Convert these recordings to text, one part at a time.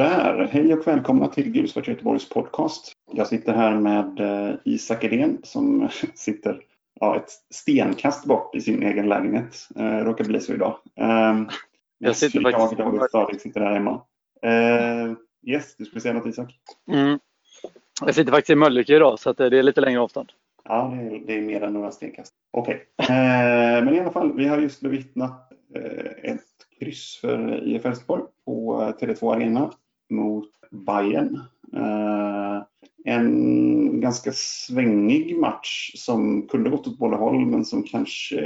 Sådär, hej och välkomna till Gulsvart Göteborgs podcast. Jag sitter här med eh, Isak Edén som sitter ja, ett stenkast bort i sin egen lägenhet. Eh, råkar bli så idag. Eh, jag sitter jag, faktiskt... David Stadig sitter här hemma. Eh, yes, du skulle säga något Isak? Mm. Jag sitter faktiskt i Mölnlycke idag så det är lite längre avstånd. Ja, det är, det är mer än några stenkast. Okej, okay. eh, men i alla fall, vi har just bevittnat eh, ett kryss för IF Elfsborg på Tele2 Arena mot Bayern. Eh, en ganska svängig match som kunde gått åt båda håll men som kanske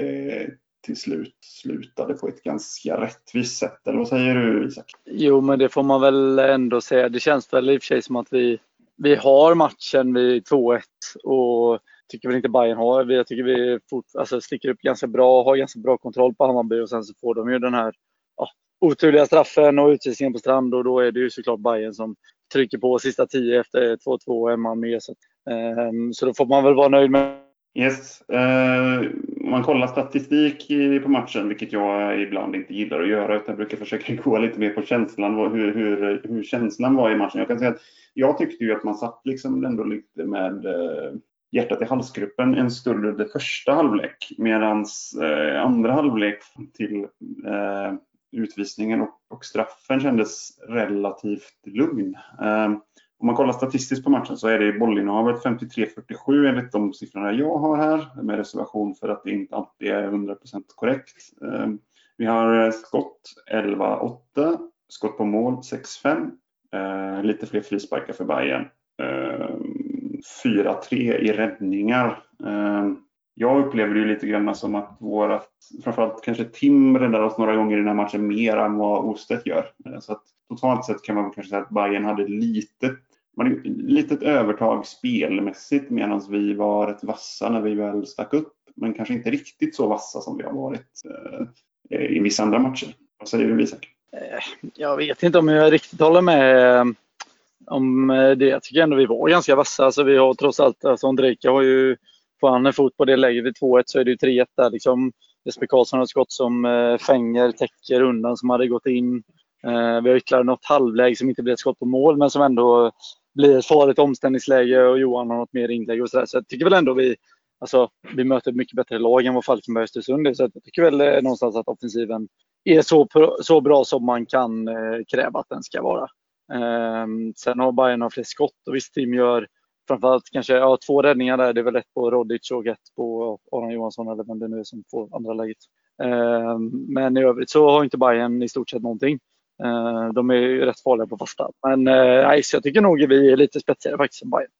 till slut slutade på ett ganska rättvist sätt. Eller vad säger du Isak? Jo, men det får man väl ändå säga. Det känns väl i och för sig som att vi, vi har matchen vid 2-1 och tycker väl inte Bayern har. Jag tycker vi fort, alltså, sticker upp ganska bra, har ganska bra kontroll på Hammarby och sen så får de ju den här ja, oturliga straffen och utvisningen på Strand och då är det ju såklart Bayern som trycker på sista tio efter 2-2 hemma man med. Så, ehm, så då får man väl vara nöjd med Yes. Eh, man kollar statistik på matchen, vilket jag ibland inte gillar att göra, utan jag brukar försöka gå lite mer på känslan, hur, hur, hur känslan var i matchen. Jag kan säga att jag tyckte ju att man satt liksom ändå lite med eh, hjärtat i halsgruppen en stund under första halvlek, medan eh, andra halvlek till eh, utvisningen och, och, straffen kändes relativt lugn. Ehm, om man kollar statistiskt på matchen så är det bollinnehavet 53-47 enligt de siffrorna jag har här med reservation för att det inte alltid är 100% korrekt. Ehm, vi har eh, skott 11-8, skott på mål 6-5, eh, lite fler frisparkar för Bayern. Ehm, 4-3 i räddningar. Jag upplever det lite grann som att vårat, framförallt kanske Tim räddar oss några gånger i den här matchen mer än vad Ostedt gör. Eh, så att totalt sett kan man kanske säga att Bayern hade litet, litet övertag spelmässigt medan vi var rätt vassa när vi väl stack upp. Men kanske inte riktigt så vassa som vi har varit eh, i vissa andra matcher. Vad säger du Isak? Eh, jag vet inte om jag riktigt håller med eh, om det. Jag tycker ändå vi var ganska vassa. Alltså vi har trots allt, alltså Andrejka har ju Får han en fot på det läget vid 2-1 så är det ju 3-1 där. Liksom. Jesper Karlsson har ett skott som eh, fänger, täcker undan som hade gått in. Eh, vi har ytterligare något halvläge som inte blir ett skott på mål men som ändå blir ett farligt omställningsläge och Johan har något mer inlägg och sådär. Så jag tycker väl ändå vi, alltså, vi möter ett mycket bättre lag än vad Falkenberg och Östersund är. Så jag tycker väl eh, någonstans att offensiven är så, så bra som man kan eh, kräva att den ska vara. Eh, sen har Bayern några fler skott och visst Tim gör framförallt kanske ja, två räddningar där. Det är väl ett på Rodic och ett på Aron Johansson eller vem det nu är som får andra läget. Eh, men i övrigt så har inte Bayern i stort sett någonting. Eh, de är ju rätt farliga på första. Men eh, jag tycker nog vi är lite spetsigare faktiskt än Bayern.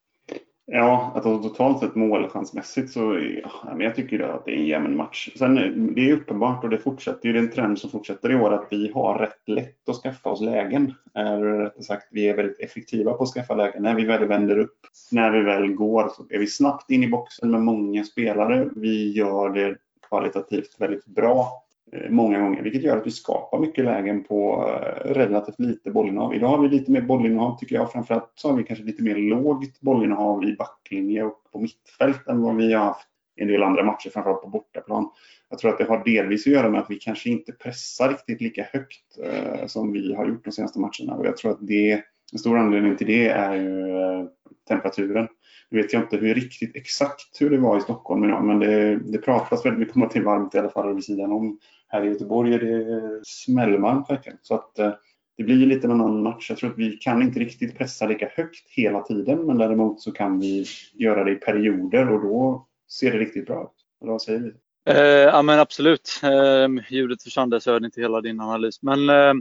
Ja, alltså, totalt sett målchansmässigt så ja, jag tycker att det är en jämn match. Sen eh, det är uppenbart och det fortsätter ju, det är en trend som fortsätter i år att vi har rätt lätt att skaffa oss lägen. Eller rättare sagt, vi är väldigt effektiva på att skaffa lägen. När vi väl vänder upp, när vi väl går så är vi snabbt in i boxen med många spelare. Vi gör det kvalitativt väldigt bra Eh, många gånger, vilket gör att vi skapar mycket lägen på eh, relativt lite bollinnehav. Idag har vi lite mer bollinnehav tycker jag. Framförallt så har vi kanske lite mer lågt bollinnehav i backlinje och på mittfält än vad vi har haft i en del andra matcher, framförallt på bortaplan. Jag tror att det har delvis att göra med att vi kanske inte pressar riktigt lika högt eh, som vi har gjort de senaste matcherna och jag tror att det, en stor anledning till det är ju eh, temperaturen. Nu vet jag inte hur riktigt exakt hur det var i Stockholm idag, men det, det pratas väldigt mycket om att det är varmt i alla fall vid sidan om. Här i Göteborg är det smällvarmt verkligen. Så att eh, det blir lite en annan match. Jag tror att vi kan inte riktigt pressa lika högt hela tiden, men däremot så kan vi göra det i perioder och då ser det riktigt bra ut. Eller vad säger vi? Eh, ja men absolut. Eh, ljudet försvann där så jag hörde inte hela din analys. Men eh,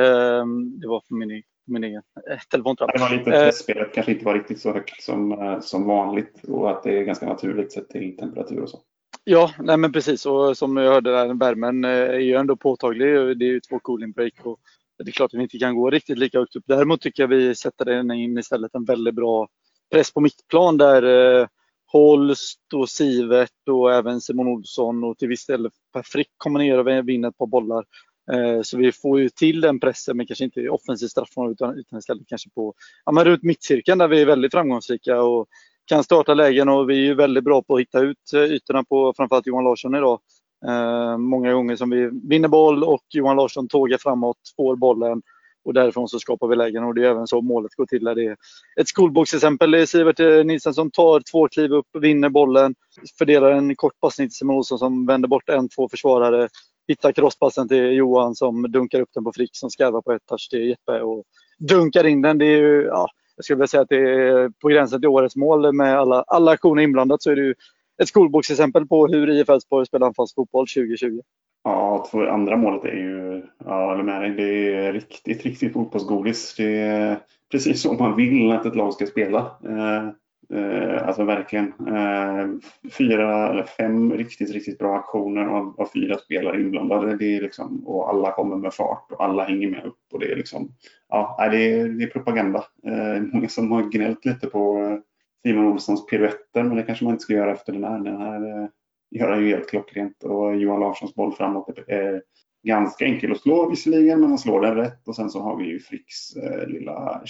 eh det var för min min egen eh, telefontrapp. Det var lite eh, testspelet kanske inte var riktigt så högt som, eh, som vanligt och att det är ganska naturligt sett till temperatur och så. Ja, nej men precis och som jag hörde där, värmen är ju ändå påtaglig. Det är ju två cooling break och det är klart att vi inte kan gå riktigt lika högt upp. Däremot tycker jag vi sätter den in istället en väldigt bra press på mittplan där Holst och Sivert och även Simon Olsson och till viss del Per Frick kommer ner och vinner ett par bollar. Eh, så vi får ju till den pressen, men kanske inte i offensiv straffområde utan, utan istället kanske på ja, men runt mittcirkeln där vi är väldigt framgångsrika och kan starta lägen. Och vi är ju väldigt bra på att hitta ut eh, ytorna på framförallt Johan Larsson idag. Eh, många gånger som vi vinner boll och Johan Larsson tågar framåt, får bollen. Och därifrån så skapar vi lägen. Och det är även så målet går till. Där det är ett skolboksexempel. Är Sivert eh, Nilsson som tar två kliv upp, vinner bollen, fördelar en kort passning till Simon Olsson som vänder bort en, två försvarare, hittar crosspassen till Johan som dunkar upp den på Frick som skarvar på ett touch till Jeppe och dunkar in den. Det är ju, ja, jag skulle vilja säga att det är på gränsen till årets mål med alla, alla aktioner inblandat så är det ju ett skolboksexempel på hur IF Elfsborg spelar anfallsfotboll 2020. Ja, två, andra målet är ju, ja, eller med dig, det är riktigt, riktigt fotbollsgodis. Det är precis som man vill att ett lag ska spela. Eh, Eh, alltså verkligen. Eh, fyra eller fem riktigt, riktigt bra aktioner av, av fyra spelare inblandade. Det är liksom, och alla kommer med fart och alla hänger med upp. Och det är liksom, ja, det är, det är propaganda. Eh, många som har gnällt lite på eh, Simon Olssons piruetter, men det kanske man inte ska göra efter den här. Den här eh, gör han ju helt klockrent och Johan Larssons boll framåt är eh, ganska enkel att slå visserligen, men han slår den rätt och sen så har vi ju Fricks eh, lilla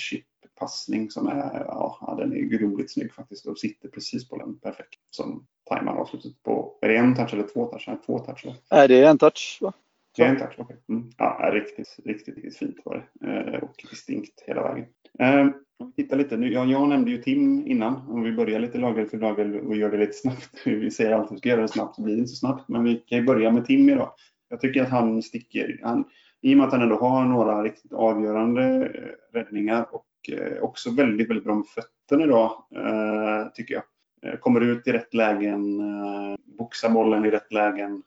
chippassning som är, ja, den är grovligt snygg faktiskt och sitter precis på den perfekt som tajmar avslutet på, är det en touch eller två touch? Två touch? Nej, det är en touch va? Det är en touch, okej. Okay. Mm. Ja, riktigt, riktigt, riktigt fint var det eh, och distinkt hela vägen. Eh, titta lite nu. Ja, jag nämnde ju Tim innan. Om vi börjar lite lagel för lagel och gör det lite snabbt. Vi säger alltid att vi ska göra det snabbt, så blir det inte så snabbt. Men vi kan ju börja med Tim idag. Jag tycker att han sticker. Han, I och med att han ändå har några riktigt avgörande eh, räddningar och eh, också väldigt, väldigt bra med fötterna idag, eh, tycker jag. Kommer ut i rätt lägen, boxar bollen i rätt lägen.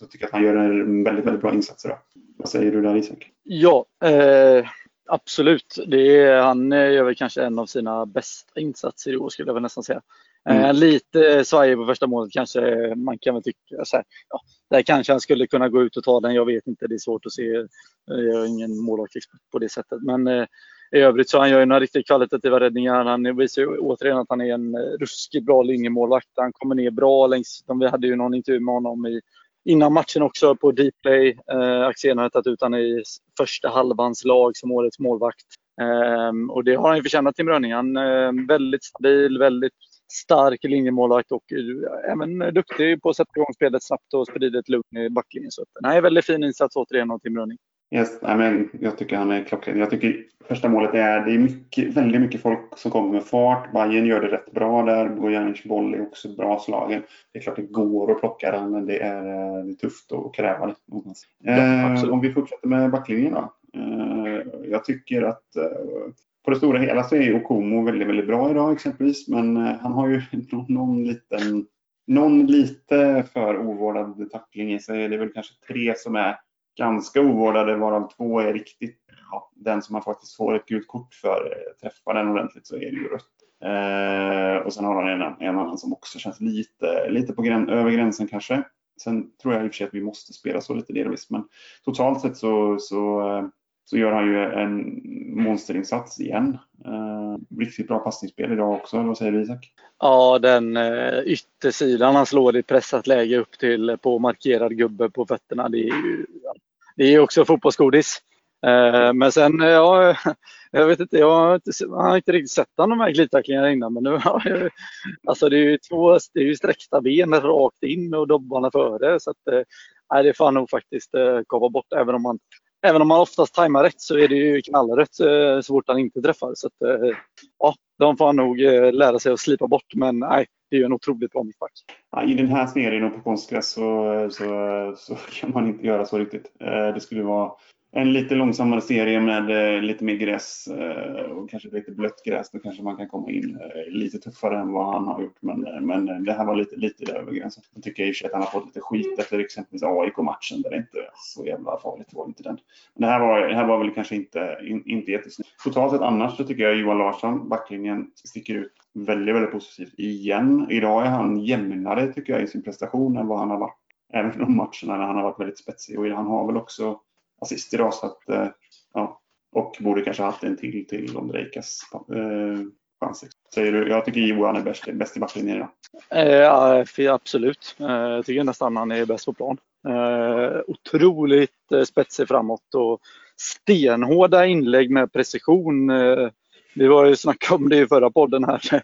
Så tycker jag att han gör en väldigt, väldigt bra insats idag. Vad säger du där Isak? Ja, eh, Absolut. Det är, han gör väl kanske en av sina bästa insatser i år skulle jag väl nästan säga. Mm. Eh, lite svajig på första målet kanske man kan väl tycka. Så här, ja, där kanske han skulle kunna gå ut och ta den. Jag vet inte, det är svårt att se. Jag är ingen målvaktsexpert på det sättet. Men eh, i övrigt så han gör ju några riktigt kvalitativa räddningar. Han visar ju återigen att han är en eh, ruskigt bra linjemålvakt. Han kommer ner bra längs, vi hade ju någon intervju med honom i innan matchen också på Dplay. Eh, Axén har tagit ut honom i första halvans lag som årets målvakt. Eh, och det har han ju förtjänat Tim Rönning. Han är eh, väldigt stabil, väldigt stark linjemålvakt och eh, även eh, duktig på att sätta igång spelet snabbt och sprida ett lugn i backlinjen. Så nej, väldigt fin insats återigen av Tim Rönning. Yes, I mean, jag tycker han är klockren. Jag tycker första målet är, det är mycket, väldigt mycket folk som kommer med fart. Bayern gör det rätt bra där. Bojanic boll är också bra slagen. Det är klart det går att plocka den, men det är, eh, det är tufft att kräva det. Ja, eh, om vi fortsätter med backlinjen då. Eh, jag tycker att eh, på det stora hela så är Okomo väldigt, väldigt bra idag exempelvis, men eh, han har ju någon, någon liten någon lite för ovårdad tackling i sig. Det är väl kanske tre som är ganska ovårdade varav två är riktigt, ja, den som man faktiskt får ett gult kort för, eh, träffar den ordentligt så är det ju rött. Eh, och sen har han en, en annan som också känns lite, lite på gräns, över gränsen kanske. Sen tror jag i och för sig att vi måste spela så lite delvis, men totalt sett så, så, eh, så gör han ju en monsterinsats igen. Eh, riktigt bra passningsspel idag också, vad säger du Isak? Ja, den eh, yttersidan han slår i pressat läge upp till på markerad gubbe på fötterna. Det är ju det är också fotbollsgodis. Eh, men sen, eh, ja, jag vet inte, jag har inte, jag har inte riktigt sett de här glidtacklingarna innan. Men nu, alltså det är ju två, det är ju sträckta ben rakt in och dobbarna före. Så att, eh, det får han nog faktiskt eh, kapa bort. Även om han även om man oftast tajmar rätt så är det ju knallrätt eh, så fort han inte träffar. Så att, eh, ja, de får han nog eh, lära sig att slipa bort. Men nej, det är ju en otroligt bra mittback. Ja, I den här serien och på konstgräs så, så, så, kan man inte göra så riktigt. Det skulle vara en lite långsammare serie med eh, lite mer gräs eh, och kanske lite blött gräs. Då kanske man kan komma in eh, lite tuffare än vad han har gjort. Men, eh, men eh, det här var lite, lite över gränsen. Jag tycker i och för sig att han har fått lite skit efter exempelvis AIK-matchen där det inte så jävla farligt var inte den. Men det här var, det här var väl kanske inte, in, inte jättesnyggt. Totalt sett annars så tycker jag Johan Larsson, backlinjen, sticker ut väldigt, väldigt positivt igen. Idag är han jämnare tycker jag i sin prestation än vad han har varit även de matcherna när han har varit väldigt spetsig. Och han har väl också assist idag så att, eh, ja, och borde kanske haft en till till Ondrejkas eh, chanser. Säger du? Jag tycker Johan är bäst, bäst i backlinjen idag. Eh, ja, absolut. Eh, jag tycker nästan han är bäst på plan. Otroligt spetsig framåt och stenhårda inlägg med precision vi var ju snackade om det i förra podden här,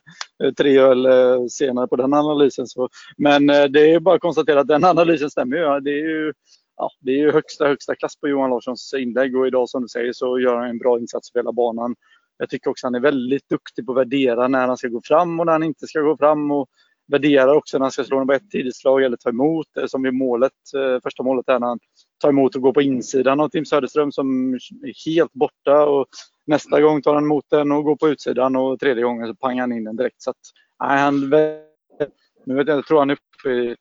tre öl senare på den analysen. Så, men det är bara att konstatera att den analysen stämmer ju. Det är ju ja, det är ju högsta, högsta klass på Johan Larssons inlägg och idag som du säger så gör han en bra insats för hela banan. Jag tycker också han är väldigt duktig på att värdera när han ska gå fram och när han inte ska gå fram. Och värderar också när han ska slå den på ett tidigt slag eller ta emot. Eh, som i målet, eh, första målet är när han tar emot och går på insidan av Tim Söderström som är helt borta. Och nästa gång tar han emot den och går på utsidan och tredje gången så pangar han in den direkt. Så att, nej, han, nu vet jag, jag tror han är uppe i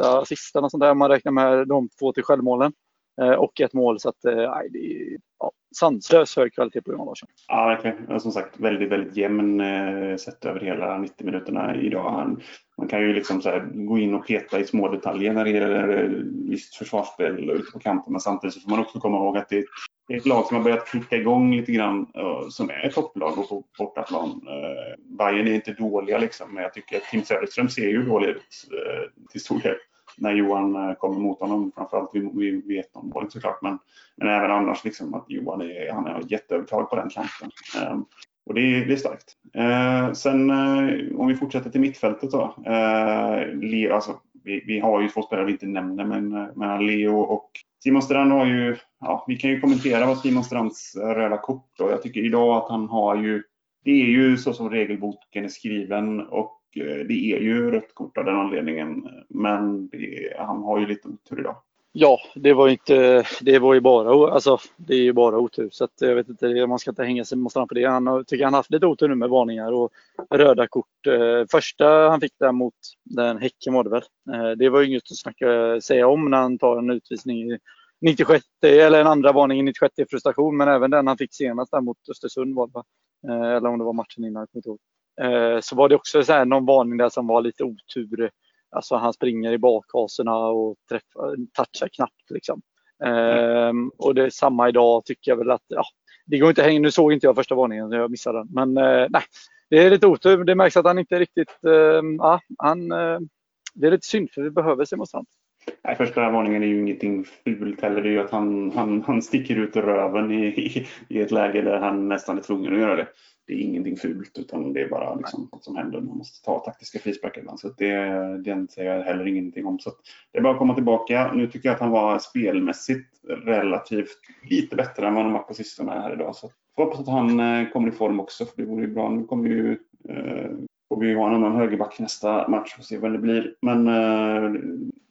åtta sista och sånt där man räknar med de två till självmålen. Eh, och ett mål. Så att, eh, nej, det är ja, sanslös hög kvalitet på Johan Larsson. Ja, verkligen. Som sagt, väldigt, väldigt jämn eh, sett över hela 90 minuterna idag. Han, man kan ju liksom så gå in och peta i små detaljer när det gäller eh, visst försvarsspel ute på kanten. Men samtidigt så får man också komma ihåg att det är ett lag som har börjat klicka igång lite grann, som är ett topplag och på bortaplan. Eh, Bayern är inte dåliga liksom, men jag tycker att Tim Söderström ser ju dålig ut eh, till stor del när Johan eh, kommer mot honom. Framförallt vid, vid, 1-0 såklart. Men, men även annars liksom att Johan är, han är jätteövertag på den kanten. Ehm, och det är, det är starkt. Eh, sen eh, om vi fortsätter till mittfältet då. Eh, Leo, alltså, vi, vi, har ju två spelare vi inte nämner, men, eh, men Leo och Simon Strand har ju, ja, vi kan ju kommentera vad Simon Strands röda kort och jag tycker idag att han har ju, det är ju så som regelboken är skriven och eh, det är ju rött kort av den anledningen. Men det, han har ju lite otur idag. Ja, det var ju inte, det var ju bara, alltså, det är ju bara otur. Så att jag vet inte, man ska inte hänga sig med på det. Han tycker han haft lite otur nu med varningar och röda kort. Eh, första han fick där mot den Häcken var det väl. Eh, det var ju inget att snacka, säga om när han tar en utvisning i 96, eller en andra varning i 96 i frustration. Men även den han fick senast där mot Östersund var det eh, Eller om det var matchen innan, jag kommer inte ihåg. Eh, så var det också så här, någon varning där som var lite otur. Alltså han springer i bakhasorna och träffar, touchar knappt. Liksom. Mm. och det är samma idag tycker jag väl att ja, det går inte att hänga. Nu såg inte jag första varningen, jag missade den. Men eh, nej, det är lite otur. Det märks att han inte riktigt... Eh, ja, han, eh, det är lite synd för vi behöver Simonsson. Nej, första varningen är ju ingenting fult heller. Det är ju att han, han, han sticker ut röven i, i, i ett läge där han nästan är tvungen att göra det det är ingenting fult utan det är bara liksom något som händer. Man måste ta taktiska frisparkar ibland. Så det, den säger jag heller ingenting om. Så det är bara att komma tillbaka. Nu tycker jag att han var spelmässigt relativt lite bättre än vad han var på sistone här idag. Så hoppas att han eh, kommer i form också för det vore ju bra. Nu kommer ju eh, får vi ha en annan högerback nästa match och se vem det blir. Men eh,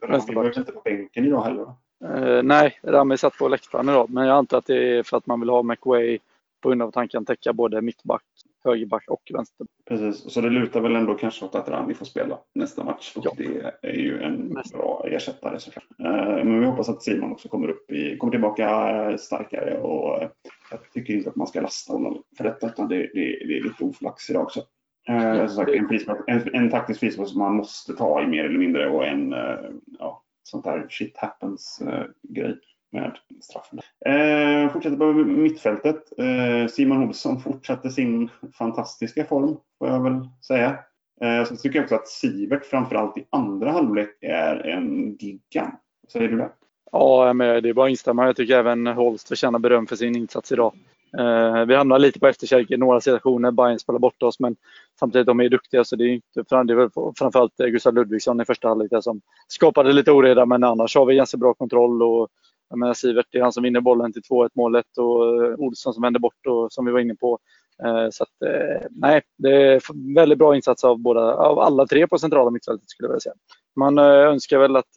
Rami var inte på bänken idag heller? Uh, nej, Rami satt på läktaren idag. Men jag antar att det är för att man vill ha McWay på grund av att han kan täcka både mittback, högerback och vänster. Precis, så det lutar väl ändå kanske åt att Rami får spela nästa match. Och ja. Det är ju en Nästa. bra ersättare såklart. Eh, men vi hoppas att Simon också kommer, upp i, kommer tillbaka starkare och jag tycker inte att man ska lasta honom för detta utan det, det, det är lite oflax idag också. Eh, sagt, en, en, en taktisk frispark som man måste ta i mer eller mindre och en eh, ja, sånt där shit happens grej med straffen. Eh, fortsätter på mittfältet. Eh, Simon Olsson fortsätter sin fantastiska form, får jag väl säga. Eh, så tycker jag också att Sivert, framförallt i andra halvlek, är en gigant. Säger du det? Ja, men det är bara att instämma. Jag tycker även Holst förtjänar beröm för sin insats idag. Eh, vi hamnar lite på efterkälken i några situationer. Bayern spelar bort oss, men samtidigt de är duktiga. Så det är, inte, det är framförallt eh, Gustav Ludvigsson i första halvlek som skapade lite oreda, men annars har vi ganska bra kontroll. Och jag menar Sivert, det är han som vinner bollen till 2-1 målet och eh, Olsson som vänder bort och som vi var inne på. Eh, så att, eh, nej, det är väldigt bra insats av, båda, av alla tre på centrala mittfältet skulle jag vilja säga. Man önskar väl att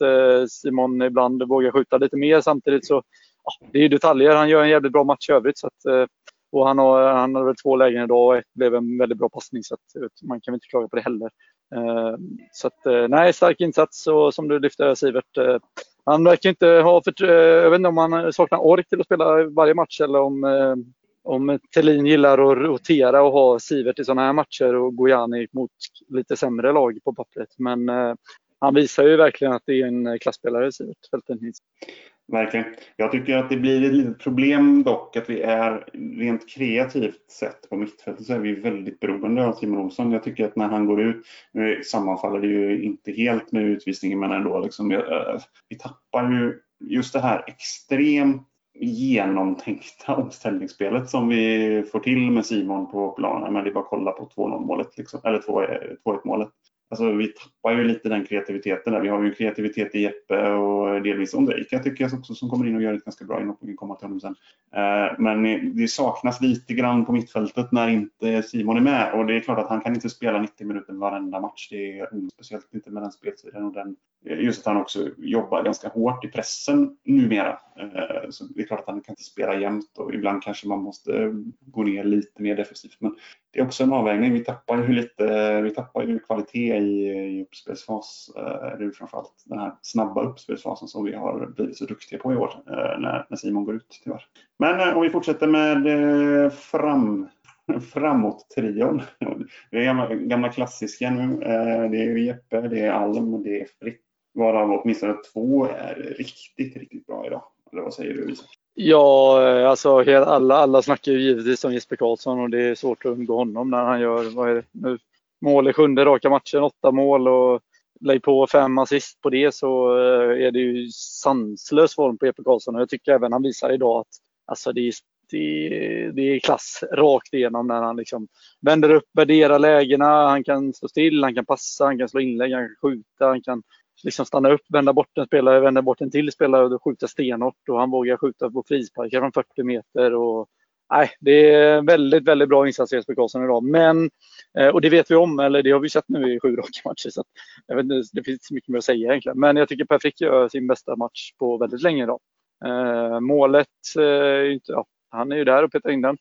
Simon ibland vågar skjuta lite mer samtidigt så ja, det är detaljer. Han gör en jävligt bra match i övrigt. Så att, och han har, han hade väl två lägen idag och ett blev en väldigt bra passning så att, man kan väl inte klaga på det heller. Eh, så att, eh, nej, stark insats och som du lyfte Sivert, eh, han verkar inte ha för, eh, jag vet inte om han saknar ork till att spela varje match eller om, eh, om Thelin gillar att rotera och ha Sivert i sådana här matcher och Gojani mot lite sämre lag på pappret. Men eh, han visar ju verkligen att det är en klasspelare, Sivert Feltenhins. Verkligen. Jag tycker att det blir ett litet problem dock att vi är rent kreativt sett på mittfältet så är vi väldigt beroende av Simon Olsson. Jag tycker att när han går ut, nu sammanfaller det ju inte helt med utvisningen men ändå, liksom, eh, vi tappar ju just det här extremt genomtänkta omställningsspelet som vi får till med Simon på planen. Men det är bara att kolla på 2-0 målet, liksom, eller 2-1 eh, målet alltså, vi tappar ju lite den kreativiteten där. Vi har ju kreativitet i Jeppe och delvis Ondrejka tycker jag också som kommer in och gör ett ganska bra inhopp. Vi kan komma till honom sen. Eh, men det saknas lite grann på mittfältet när inte Simon är med och det är klart att han kan inte spela 90 minuter varenda match. Det är speciellt inte med den speltiden och den, Eh, just att han också jobbar ganska hårt i pressen numera. Eh, så det är klart att han kan inte spela jämt och ibland kanske man måste gå ner lite mer defensivt. Men det är också en avvägning. Vi tappar ju lite vi tappar ju kvalitet i, i uppspelsfas. Eh, det är framförallt den här snabba uppspelsfasen som vi har blivit så duktiga på i år när, när Simon går ut tyvärr. Men om vi fortsätter med fram, framåt-trion. Det är gamla, gamla klassiska nu. Det är Jeppe, det är Alm och det är Fritt. Varav åtminstone två är riktigt, riktigt bra idag. Eller vad säger du Isak? Ja, alltså alla, alla snackar ju givetvis om Jesper Karlsson och det är svårt att undgå honom när han gör, vad är det nu, mål i sjunde raka matchen, åtta mål och lägg på fem assist på det så eh, är det ju sanslös form på Jesper Karlsson och jag tycker även han visar idag att alltså det är, det, det är klass rakt igenom när han liksom vänder upp, värderar lägena, han kan stå still, han kan passa, han kan slå inlägg, han kan skjuta, han kan liksom stanna upp, vända bort en spelare, vända bort en till spelare och skjuta stenhårt och han vågar skjuta på frisparkar från 40 meter. Och, nej, det är väldigt, väldigt bra insats Jesper Karlsson idag. Men, eh, och det vet vi om, eller det har vi sett nu i sju raka matcher. Så jag vet inte, det finns inte så mycket mer att säga egentligen. Men jag tycker Per Frick gör sin bästa match på väldigt länge idag. Eh, målet, eh, ja, han är ju där och petar in den.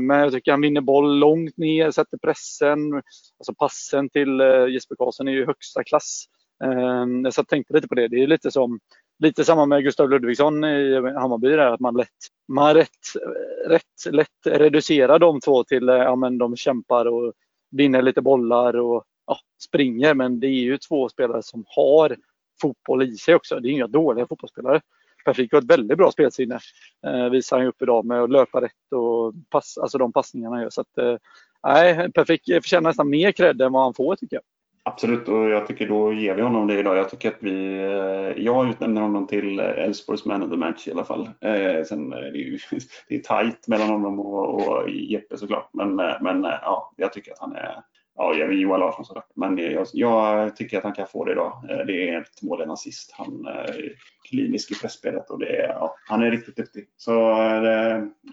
Men jag tycker han vinner boll långt ner, sätter pressen. Alltså passen till Jesper Karlsson är ju högsta klass. Ehm, jag satt tänkte lite på det. Det är lite som lite samma med Gustav Ludvigsson i Hammarby där, att man lätt, man rätt, rätt lätt reducerar de två till, eh, ja men de kämpar och vinner lite bollar och ja, springer. Men det är ju två spelare som har fotboll i sig också. Det är inga dåliga fotbollsspelare. Perfik har ett väldigt bra spelsinne, eh, visar han upp idag med att löpa rätt och pass, alltså de passningarna han gör. Så att, eh, nej, Perfik förtjänar nästan mer cred än vad han får tycker jag. Absolut, och jag tycker då ger vi honom det idag. Jag tycker att vi, eh, jag utnämner honom till eh, Elfsborgs man of the match i alla fall. Eh, sen är det ju det är tajt mellan honom och, och Jeppe såklart, men, eh, men ja, jag tycker att han är Ja, jag är Johan Larsson såklart, men jag, jag, tycker att han kan få det idag. Det är ett mål, en assist. Han är klinisk i pressspelet och det är, ja, han är riktigt duktig. Så,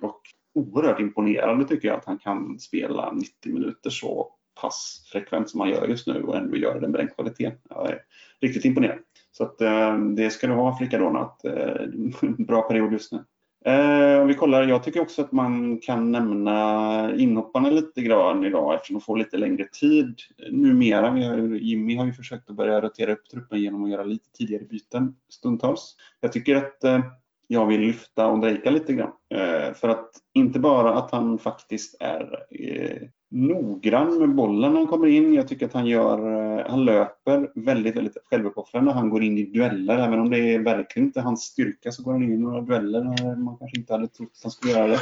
och oerhört imponerande tycker jag att han kan spela 90 minuter så passfrekvent som man gör just nu och ändå gör det med den kvaliteten. Jag är riktigt imponerad. Så att, eh, det ska du ha Frikadona, att eh, bra period just nu. Eh, om vi kollar, jag tycker också att man kan nämna inhopparna lite grann idag eftersom de får lite längre tid numera. Vi har, Jimmy har ju försökt att börja rotera upp truppen genom att göra lite tidigare byten stundtals. Jag tycker att eh, jag vill lyfta Ondrejka lite grann. Eh, för att inte bara att han faktiskt är eh, noggrann med bollen när han kommer in. Jag tycker att han, gör, eh, han löper väldigt, väldigt självuppoffrande. Han går in i dueller. Även om det är verkligen inte hans styrka så går han in i några dueller när man kanske inte hade trott att han skulle göra det.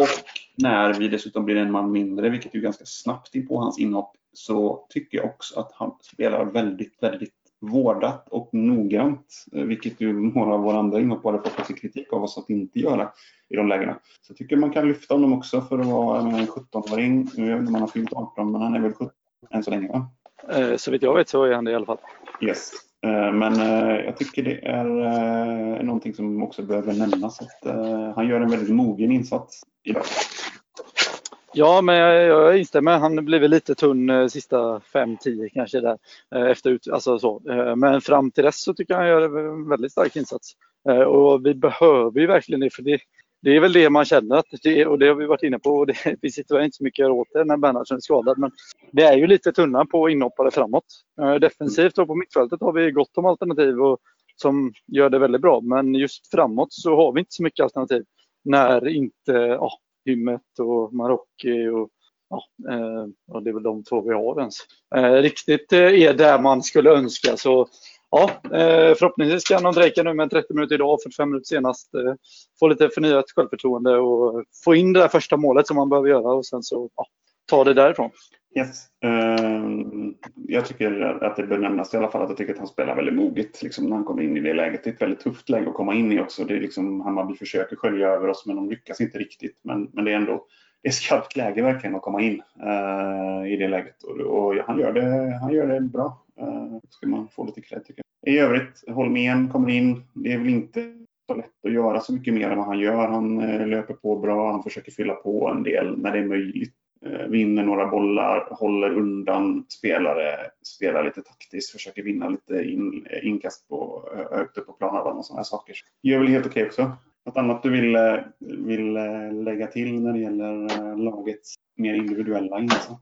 Och när vi dessutom blir en man mindre, vilket är ganska snabbt in på hans inhopp, så tycker jag också att han spelar väldigt, väldigt vårdat och noggrant, eh, vilket ju några av våra andra inhoppare fått lite kritik av oss att inte göra i de lägena. Så jag tycker man kan lyfta honom också för att vara en 17-åring. Nu vet man har fyllt 18, men han är väl 17 än så länge va? Eh, så vitt jag vet så är han det i alla fall. Yes. Eh, men jag tycker det är någonting som också behöver nämnas. Att han gör en väldigt mogen insats idag. Ja, men jag, jag instämmer. Han blev lite tunn eh, sista 5-10 kanske där. Eh, efter ut, alltså så. Eh, men fram till dess så tycker jag han gör en väldigt stark insats. Eh, och vi behöver ju verkligen det, för det, det är väl det man känner, att det, och det har vi varit inne på. Och det finns tyvärr inte så mycket att göra åt det när Bernhardsson är skadad. Men det är ju lite tunna på inhoppare framåt. Eh, defensivt och på mittfältet har vi gott om alternativ och, som gör det väldigt bra. Men just framåt så har vi inte så mycket alternativ när inte ja, Hymmet och Marocki och ja, eh, och det är väl de två vi har ens. Eh, riktigt eh, är där man skulle önska. Så ja, eh, förhoppningsvis kan de drejka nu med 30 minuter idag, 45 minuter senast. Eh, få lite förnyat självförtroende och få in det där första målet som man behöver göra och sen så ja, ta det därifrån. Yes. Uh, jag tycker att det bör nämnas i alla fall att jag tycker att han spelar väldigt moget liksom, när han kommer in i det läget. Det är ett väldigt tufft läge att komma in i också. Det är liksom, Hammarby försöker skölja över oss men de lyckas inte riktigt. Men, men det är ändå är skarpt läge verkligen att komma in uh, i det läget. Och, och, han, gör det, han gör det bra. Uh, ska man få lite cred tycker jag. I övrigt, Holmén kommer in. Det är väl inte så lätt att göra så mycket mer än vad han gör. Han uh, löper på bra, han försöker fylla på en del när det är möjligt. Eh, vinner några bollar, håller undan spelare, spelar lite taktiskt, försöker vinna lite in, eh, inkast på, eh, högt upp på planhalvan och sådana saker. Gör väl helt okej okay också. Något annat du vill, vill lägga till när det gäller lagets mer individuella insatser?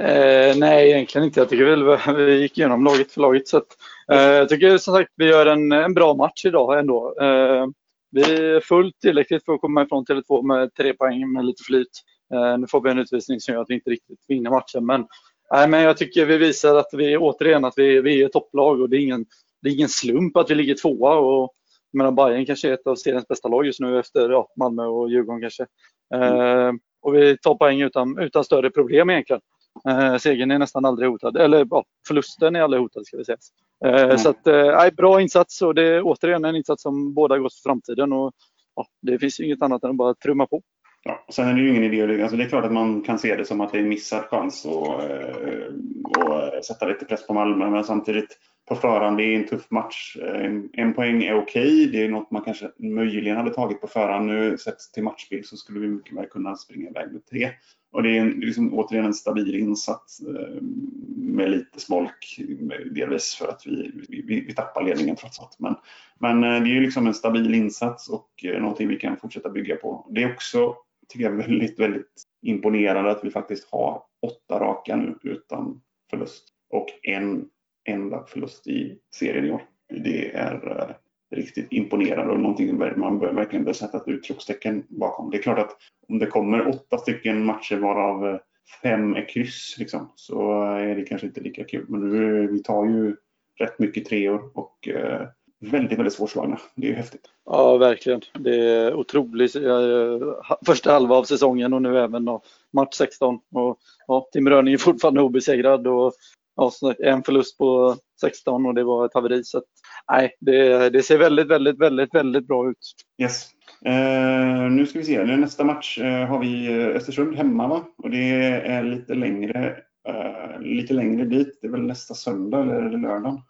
Eh, nej, egentligen inte. Jag tycker väl vi gick igenom laget för laget. Så att, eh, jag tycker som sagt vi gör en, en bra match idag ändå. Eh, vi är fullt tillräckligt för att komma ifrån Tele2 med tre poäng med lite flyt. Eh, nu får vi en utvisning som gör att vi inte riktigt vinner matchen. Men, nej, men jag tycker vi visar att vi återigen att vi, vi är ett topplag och det är, ingen, det är ingen slump att vi ligger tvåa. Och, jag Bayern kanske är ett av seriens bästa lag just nu efter ja, Malmö och Djurgården kanske. Eh, och vi tar poäng utan, utan större problem egentligen. Eh, segern är nästan aldrig hotad, eller ja, förlusten är aldrig hotad ska vi säga. Eh, mm. Så att, eh, bra insats och det är återigen en insats som båda går för framtiden. Och, ja, det finns inget annat än att bara trumma på. Ja, sen är det ju ingen idé, alltså det är klart att man kan se det som att det är en missad chans att eh, eh, sätta lite press på Malmö, men samtidigt på förhand, det är en tuff match. Eh, en, en poäng är okej, okay. det är något man kanske möjligen hade tagit på förhand. Nu sett till matchbild så skulle vi mycket väl kunna springa iväg med tre. Och det är en, liksom, återigen en stabil insats med lite smolk, delvis för att vi, vi, vi tappar ledningen trots allt. Men, men det är ju liksom en stabil insats och någonting vi kan fortsätta bygga på. Det är också, tycker jag, är väldigt, väldigt imponerande att vi faktiskt har åtta raka nu utan förlust och en enda förlust i serien i år. Det är eh, riktigt imponerande och någonting man bör, verkligen bör sätta ett utropstecken bakom. Det är klart att om det kommer åtta stycken matcher varav eh, fem är kryss liksom, så eh, är det kanske inte lika kul. Men nu, vi tar ju rätt mycket treor och väldigt, väldigt svårslagna. Det är ju häftigt. Ja, verkligen. Det är otroligt. Första halva av säsongen och nu även match 16. Och, ja, Tim Röning är fortfarande obesegrad och ja, en förlust på 16 och det var ett haveri. Så att, nej, det, det, ser väldigt, väldigt, väldigt, väldigt bra ut. Yes. Uh, nu ska vi se, nästa match uh, har vi eh, Östersund hemma va? Och det är lite längre, uh, lite längre dit. Det är väl nästa söndag eller är det lördagen?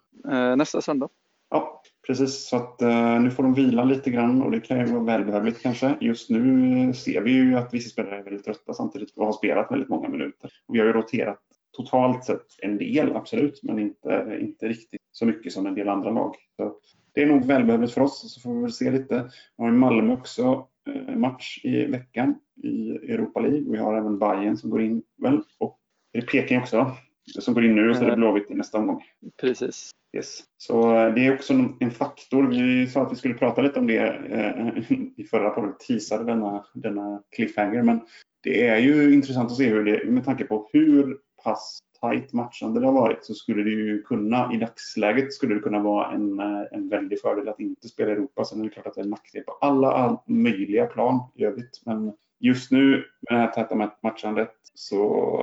nästa söndag. Ja, precis. Så att eh, nu får de vila lite grann och det kan ju vara välbehövligt kanske. Just nu eh, ser vi ju att vissa spelare är väldigt trötta samtidigt och har spelat väldigt många minuter. Vi har ju roterat totalt sett en del, absolut, men inte, inte riktigt så mycket som en del andra lag. Så det är nog välbehövligt för oss, så får vi väl se lite. Vi har Malmö också eh, match i veckan i Europa League. Vi har även Bayern som går in väl och är det Peking också som går in nu och så är det Blåvitt i nästa omgång. Precis. Yes. Så eh, det är också en faktor. Vi sa att vi skulle prata lite om det eh, i förra podden, teasade denna, denna cliffhanger. Men det är ju intressant att se hur det, med tanke på hur pass tajt matchande det har varit så skulle det ju kunna, i dagsläget skulle det kunna vara en, eh, en väldig fördel att inte spela i Europa. Sen är det klart att det är en nackdel på alla, alla möjliga plan i övrigt. Men just nu med det här täta matchandet så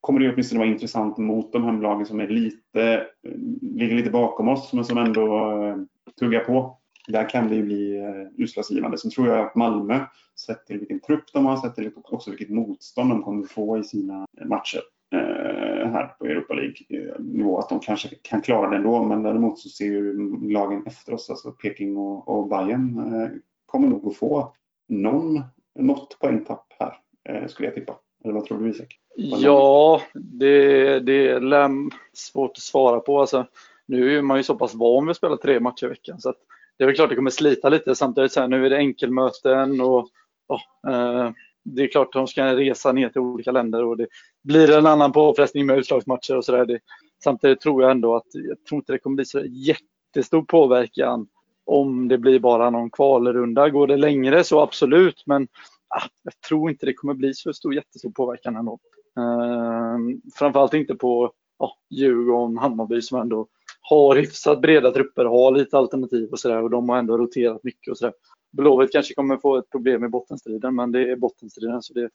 kommer det åtminstone vara intressant mot de hemlagen som är lite, eh, ligger lite bakom oss men som ändå eh, tuggar på. Där kan det ju bli eh, utslagsgivande. Sen tror jag att Malmö, sett till vilken trupp de har, sett till också vilket motstånd de kommer få i sina matcher, Eh, här på Europa League-nivå. Eh, att de kanske kan klara det ändå, men däremot så ser ju lagen efter oss, alltså Peking och, och Bayern, eh, kommer nog att få någon, något poängtapp här, eh, skulle jag tippa. Eller vad tror du Isak? Ja, det, det är svårt att svara på. Alltså, nu är man ju så pass van vid att spela tre matcher i veckan så det är väl klart det kommer slita lite. Samtidigt så här, nu är det enkelmöten och ja, eh, det är klart att de ska resa ner till olika länder och det blir en annan påfrestning med utslagsmatcher och sådär. Samtidigt tror jag ändå att jag tror inte det kommer bli så jättestor påverkan om det blir bara någon kvalrunda. Går det längre så absolut, men ah, jag tror inte det kommer bli så stor jättestor påverkan ändå. Ehm, framförallt inte på ja, Djurgården, Hammarby som ändå har hyfsat breda trupper, har lite alternativ och sådär och de har ändå roterat mycket och sådär. Blåvitt kanske kommer få ett problem i bottenstriden, men det är bottenstriden så det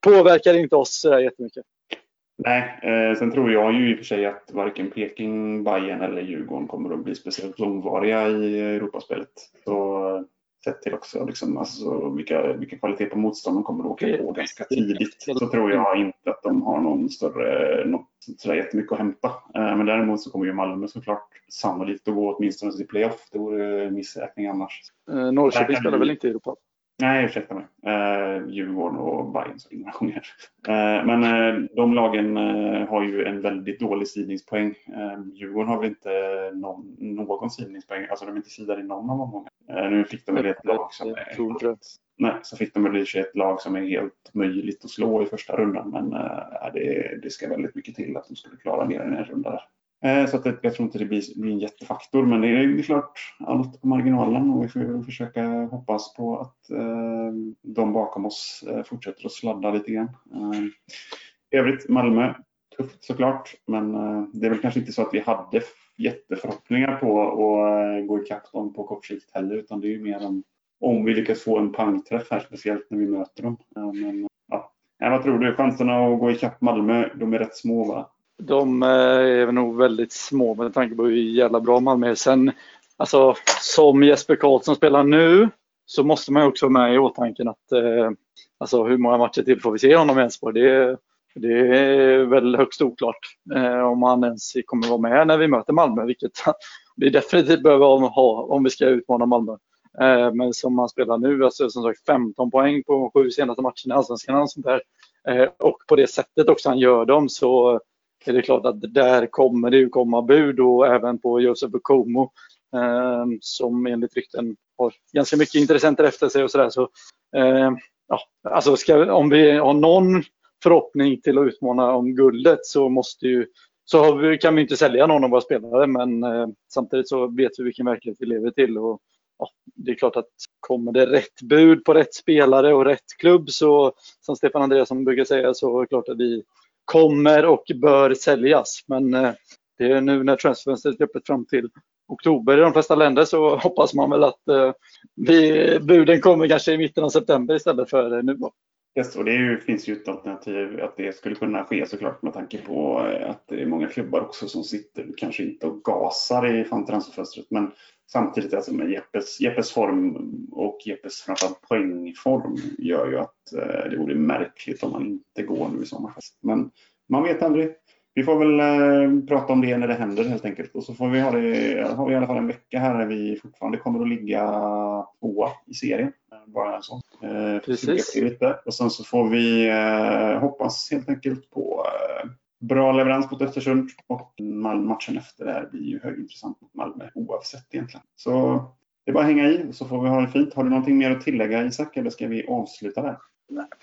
påverkar inte oss sådär jättemycket. Nej, eh, sen tror jag ju i och för sig att varken Peking, Bayern eller Djurgården kommer att bli speciellt långvariga i Europaspelet. Så sett till också liksom, alltså, vilka, vilka kvaliteter på motstånd de kommer att åka på ganska tidigt så tror jag inte att de har någon större, något sådär jättemycket att hämta. Eh, men däremot så kommer ju Malmö såklart sannolikt att gå åtminstone till playoff. Det vore missräkning annars. Eh, Norrköping spelar väl inte i Europa? Nej, ursäkta mig. Eh, Djurgården och Bayern så inga gånger. Eh, men eh, de lagen eh, har ju en väldigt dålig sidningspoäng. Eh, Djurgården har väl inte någon, någon sidningspoäng, alltså de är inte sidade i någon av omgångarna. Eh, nu fick de väl ett lag som är Nej, så fick de väl ett lag som är helt möjligt att slå i första rundan, men eh, det, det ska väldigt mycket till att de skulle klara mer än en runda där. Eh, så att jag tror inte det blir, blir en jättefaktor, men det är klart allt på marginalen och vi får försöka hoppas på att eh, de bakom oss eh, fortsätter att sladda lite grann. Eh, I övrigt Malmö, tufft såklart, men eh, det är väl kanske inte så att vi hade jätteförhoppningar på att gå ikapp dem på kort sikt heller, utan det är ju mer om, om vi lyckas få en pangträff här, speciellt när vi möter dem. Men, ja. Vad tror du? Chanserna att gå ikapp Malmö, de är rätt små va? De eh, är nog väldigt små med tanke på hur jävla bra Malmö är. Sen, alltså, som Jesper Karlsson spelar nu så måste man också ha med i åtanke att eh, alltså, hur många matcher till får vi se honom i Elfsborg? Det, det är väl högst oklart eh, om han ens kommer vara med när vi möter Malmö, vilket vi definitivt behöver ha om vi ska utmana Malmö. Eh, men som han spelar nu, alltså som sagt 15 poäng på sju senaste matcherna i Allsvenskan och sånt där. Eh, och på det sättet också han gör dem så är det klart att där kommer det ju komma bud och även på Josef Bukomo eh, som enligt rykten har ganska mycket intressenter efter sig och sådär. Så, eh, ja, alltså ska, om vi har någon förhoppning till att utmana om guldet så måste ju så vi, kan vi inte sälja någon av våra spelare men eh, samtidigt så vet vi vilken verklighet vi lever till. Och, ja, det är klart att kommer det rätt bud på rätt spelare och rätt klubb så som Stefan Andreasson brukar säga så är det klart att vi kommer och bör säljas. Men eh, det är nu när transferfönstret är öppet fram till oktober i de flesta länder så hoppas man väl att eh, vi, buden kommer kanske i mitten av september istället för eh, nu. Yes, och det ju, finns ju ett alternativ att det skulle kunna ske såklart med tanke på att det är många klubbar också som sitter kanske inte och gasar i transferfönstret men samtidigt alltså med Jeppes, Jeppes form och Jeppes framförallt poängform gör ju att eh, det vore märkligt om man inte går nu i sommar. Men man vet aldrig. Vi får väl eh, prata om det när det händer helt enkelt. Och så får vi ha det, har vi i alla fall en vecka här där vi fortfarande kommer att ligga tvåa i serien. Bara en sån. Eh, Precis. Lite. Och sen så får vi eh, hoppas helt enkelt på eh, bra leverans mot Östersund och matchen efter där blir ju högintressant mot Malmö oavsett egentligen. Så det är bara att hänga i så får vi ha det fint. Har du någonting mer att tillägga Isak eller ska vi avsluta där?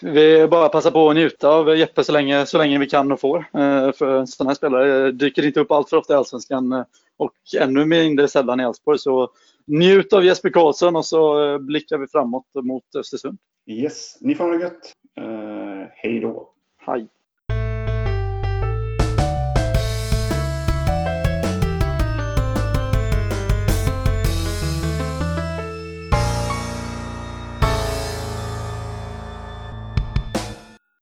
Vi bara passa på att njuta av Jeppe så länge, så länge vi kan och får. Eh, för sådana här spelare dyker inte upp allt för ofta i Allsvenskan eh, och ännu mindre sällan i Elfsborg. Så njut av Jesper Karlsson och så eh, blickar vi framåt mot Östersund. Yes, ni får ha det gött. Uh, hej då. Hej.